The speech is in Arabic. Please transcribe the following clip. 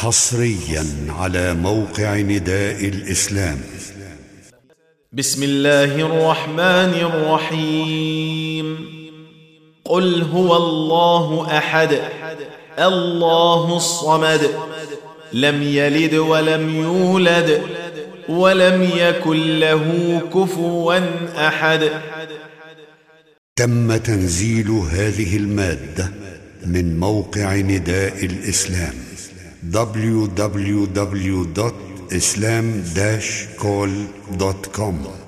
حصريا على موقع نداء الإسلام. بسم الله الرحمن الرحيم. قل هو الله أحد الله الصمد لم يلد ولم يولد ولم يكن له كفوا أحد. تم تنزيل هذه المادة من موقع نداء الإسلام. www.islam-call.com